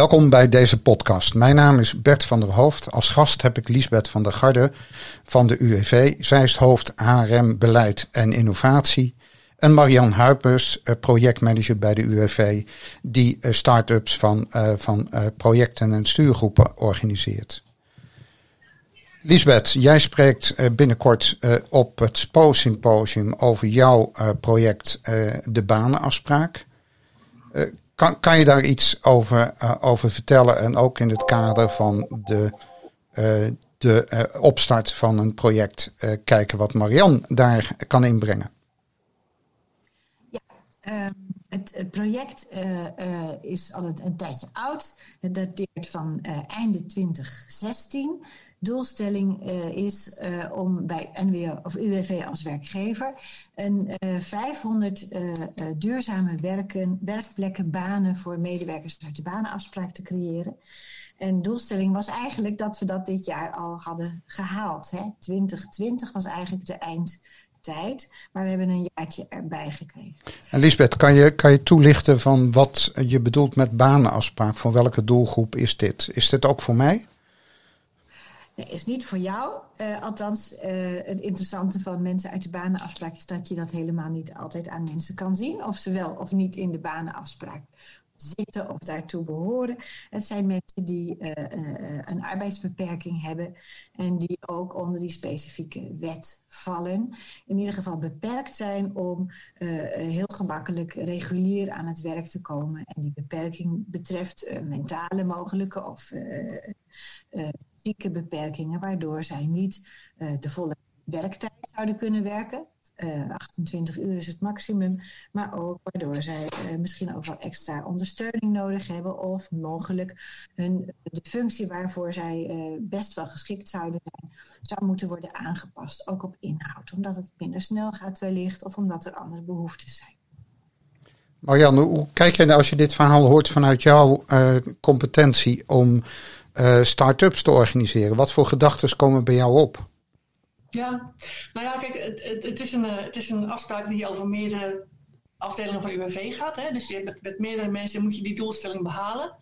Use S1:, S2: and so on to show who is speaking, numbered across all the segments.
S1: Welkom bij deze podcast. Mijn naam is Bert van der Hoofd. Als gast heb ik Liesbeth van der Garde van de UWV. Zij is hoofd HRM Beleid en Innovatie. En Marian Huipers, eh, projectmanager bij de UWV, die eh, start-ups van, uh, van projecten en stuurgroepen organiseert. Lisbeth, jij spreekt binnenkort op het SPO-symposium over jouw project De Banenafspraak. Kan, kan je daar iets over, over vertellen en ook in het kader van de, de opstart van een project kijken wat Marian daar kan inbrengen?
S2: Ehm, het, project is al een, een, tijdje oud. Het dateert van einde 2016. Doelstelling is om bij NWO of UWV als werkgever een 500 duurzame werken, werkplekken, banen voor medewerkers uit de banenafspraak te creëren. En doelstelling was eigenlijk dat we dat dit jaar al hadden gehaald. Hè. 2020 was eigenlijk de eind tijd. Maar we hebben een jaartje erbij gekregen.
S1: En Lisbeth, kan je, kan je toelichten van wat je bedoelt met banenafspraak? Voor welke doelgroep is dit? Is dit ook voor mij?
S2: Is niet voor jou. Uh, althans, uh, het interessante van mensen uit de banenafspraak is dat je dat helemaal niet altijd aan mensen kan zien. Of ze wel of niet in de banenafspraak zitten of daartoe behoren. Het zijn mensen die uh, een arbeidsbeperking hebben en die ook onder die specifieke wet vallen. In ieder geval beperkt zijn om heel gemakkelijk regulier aan het werk te komen. En die beperking betreft mentale mogelijke of fysieke beperkingen, waardoor zij niet de volle werktijd zouden kunnen werken. 28 eh, uur is het maximum, maar ook waardoor zij uh, misschien ook wat extra ondersteuning nodig hebben of mogelijk hun, de functie waarvoor zij best wel geschikt zouden zijn, zou moeten worden aangepast, ook op inhoud, omdat het minder snel gaat wellicht of omdat er andere behoeftes zijn.
S1: Marianne, hoe kijk jij nou als je dit verhaal hoort vanuit jouw competentie om start-ups te organiseren? Wat voor gedachten komen bij jou op?
S3: Ja, nou ja, kijk, het, het, is een, eh, het is een afspraak die over meerdere afdelingen van UWV gaat. Hè? Dus je, met, met meerdere mensen moet je die doelstelling behalen.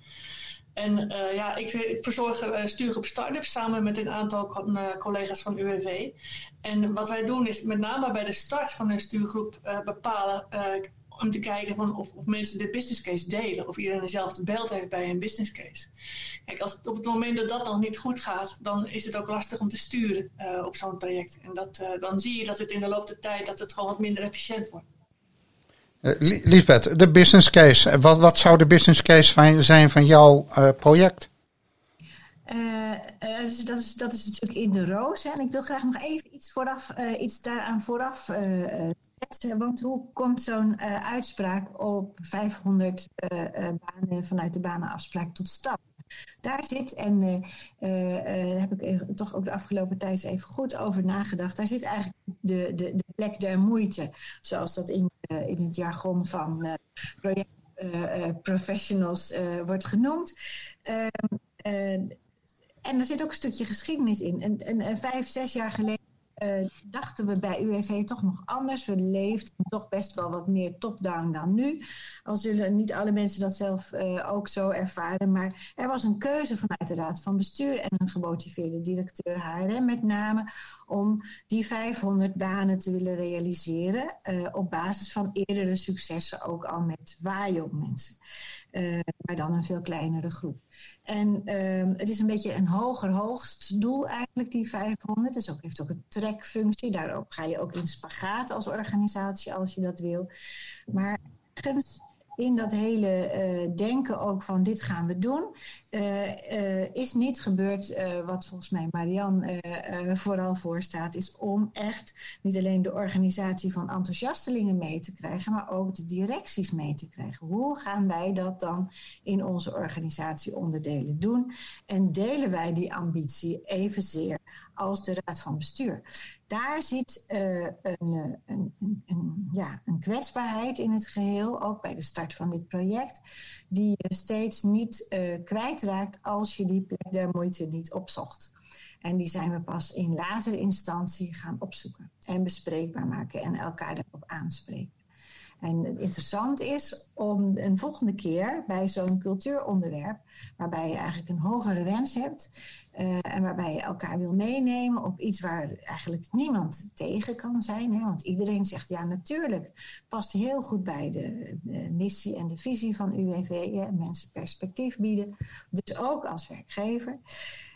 S3: En uh, ja, ik, verzorg uh, stuurgroep Startups samen met een aantal uh, collega's van UWV. En wat wij doen is met name bij de start van een stuurgroep bepalen om te kijken van of, of mensen de business case delen. Of iedereen dezelfde beeld heeft bij een business case. Kijk, als op het moment dat dat nog niet goed gaat, dan is het ook lastig om te sturen uh, op zo'n traject. En dat, uh, dan zie je dat het in de loop der tijd dat het gewoon wat minder efficiënt wordt.
S1: Uh, Lisbeth, de business case. Wat, wat zou de business case zijn van jouw project?
S2: Is, dat, is, dat is natuurlijk in de roos. Hè. En ik wil graag nog even iets, vooraf, iets daaraan vooraf want hoe komt zo'n uh, uitspraak op 500 uh, uh, banen vanuit de banenafspraak tot stand? Daar zit, en daar heb ik toch ook de afgelopen tijd even goed over nagedacht, daar zit eigenlijk de, de, de plek der moeite, zoals dat in, in het jargon van projectprofessionals wordt genoemd. En er zit ook een stukje geschiedenis in. En, en vijf, zes jaar geleden uh, dachten we bij UWV toch nog anders. We leefden toch best wel wat meer top-down dan nu. Al zullen niet alle mensen dat zelf uh, ook zo ervaren. Maar er was een keuze vanuit de Raad van Bestuur en een gemotiveerde directeur HRM met name om die 500 banen te willen realiseren. Uh, op basis van eerdere successen ook al met waaijong mensen. Uh, maar dan een veel kleinere groep. En uh, het is een beetje een hoger hoogst doel eigenlijk, die 500. Het ook, heeft ook een trekfunctie. Daarop ga je ook in spagaat als organisatie als je dat wil. Maar ergens in dat hele uh, denken ook van dit gaan we doen, uh, uh, is niet gebeurd wat volgens mij Marian vooral voorstaat, is om echt niet alleen de organisatie van enthousiastelingen mee te krijgen, maar ook de directies mee te krijgen. Hoe gaan wij dat dan in onze organisatieonderdelen doen? En delen wij die ambitie evenzeer als de Raad van Bestuur. Daar zit uh, een, een, een, een, ja, een kwetsbaarheid in het geheel, ook bij de start van dit project, die je steeds niet uh, kwijtraakt als je die plek der moeite niet opzocht. En die zijn we pas in latere instantie gaan opzoeken en bespreekbaar maken en elkaar daarop aanspreken. En interessant is om een volgende keer bij zo'n cultuuronderwerp, waarbij je eigenlijk een hogere wens hebt uh, en waarbij je elkaar wil meenemen op iets waar eigenlijk niemand tegen kan zijn. Hè? Want iedereen zegt ja, natuurlijk, past heel goed bij de, de missie en de visie van UWV, mensen perspectief bieden. Dus ook als werkgever.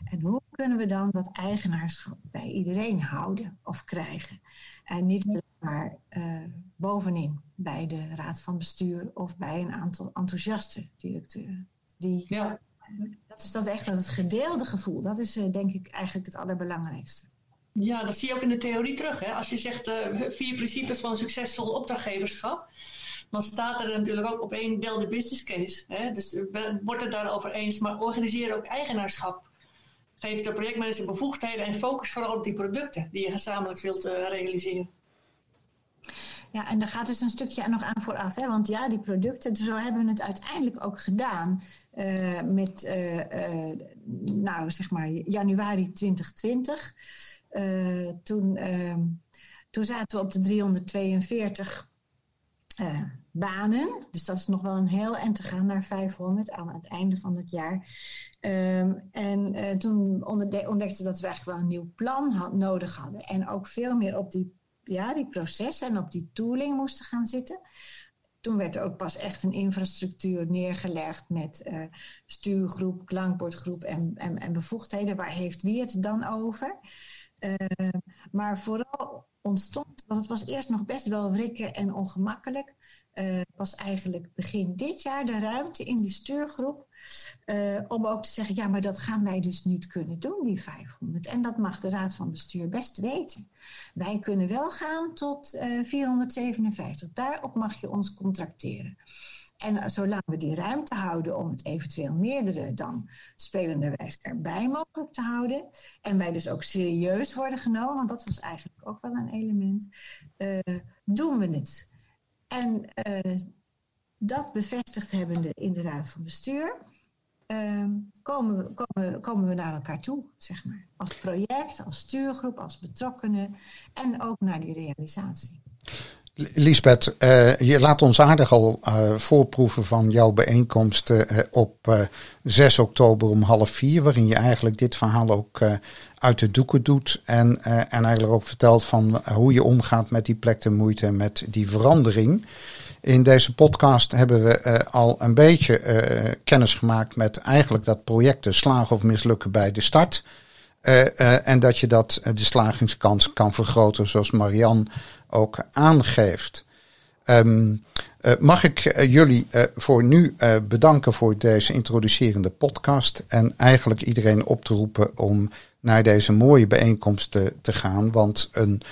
S2: En hoe kunnen we dan dat eigenaarschap bij iedereen houden of krijgen? En niet maar uh, bovenin bij de raad van bestuur of bij een aantal enthousiaste directeuren. Die, ja. dat is dat echt het gedeelde gevoel. Dat is uh, denk ik eigenlijk het allerbelangrijkste.
S3: Ja, dat zie je ook in de theorie terug. Hè? Als je zegt vier principes van succesvol opdrachtgeverschap, dan staat er natuurlijk ook op één deel de business case. Hè? Dus wordt het daarover eens, maar organiseer ook eigenaarschap. Geef de projectmanager bevoegdheden en focus vooral op die producten die je gezamenlijk wilt realiseren.
S2: Ja, en daar gaat dus een stukje nog aan vooraf. Hè? Want ja, die producten, zo hebben we het uiteindelijk ook gedaan. Uh, met, uh, uh, nou zeg maar, januari 2020. toen, ehm, toen zaten we op de 342 banen. Dus dat is nog wel een heel eind te gaan naar 500 aan het einde van het jaar. Um, en toen ontdekten dat we eigenlijk wel een nieuw plan nodig hadden. En ook veel meer op die ja, die processen en op die tooling moesten gaan zitten. Toen werd er ook pas echt een infrastructuur neergelegd met uh, stuurgroep, klankbordgroep en, en, en, bevoegdheden. Waar heeft wie het dan over? Uh, maar vooral ontstond, want het was eerst nog best wel wrikken en ongemakkelijk, uh, was eigenlijk begin dit jaar de ruimte in die stuurgroep uh, om ook te zeggen, ja, maar dat gaan wij dus niet kunnen doen, die 500. En dat mag de Raad van Bestuur best weten. Wij kunnen wel gaan tot uh, eh, 457. Daarop mag je ons contracteren. En zolang we die ruimte houden om het eventueel meerdere dan spelenderwijs erbij mogelijk te houden. En wij dus ook serieus worden genomen, want dat was eigenlijk ook wel een element. Doen we het. En dat bevestigd hebbende in de Raad van Bestuur, uh, komen, komen, we naar elkaar toe, zeg maar. Als project, als stuurgroep, als betrokkenen en ook naar die realisatie.
S1: Lisbeth, uh, je laat ons aardig al uh, voorproeven van jouw bijeenkomst uh, op 6 oktober om half vier, waarin je eigenlijk dit verhaal ook uit de doeken doet en, en eigenlijk ook vertelt van hoe je omgaat met die plek de moeite en met die verandering. In deze podcast hebben we al een beetje kennis gemaakt met eigenlijk dat projecten slagen of mislukken bij de start. en dat je dat de slagingskans kan vergroten, zoals Marianne ook aangeeft. Uh, mag ik jullie voor nu bedanken voor deze introducerende podcast. En eigenlijk iedereen op te roepen om naar deze mooie bijeenkomst te gaan. Want een,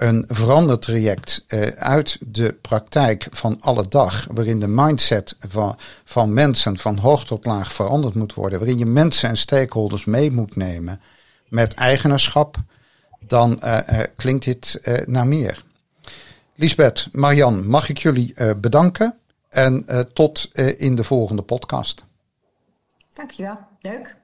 S1: een veranderd traject uit de praktijk van alle dag. Waarin de mindset van, van mensen van hoog tot laag veranderd moet worden. Waarin je mensen en stakeholders mee moet nemen met eigenaarschap. Dan klinkt dit naar meer. Lisbeth, Marian, mag ik jullie bedanken en tot in de volgende podcast.
S2: Dankjewel, leuk.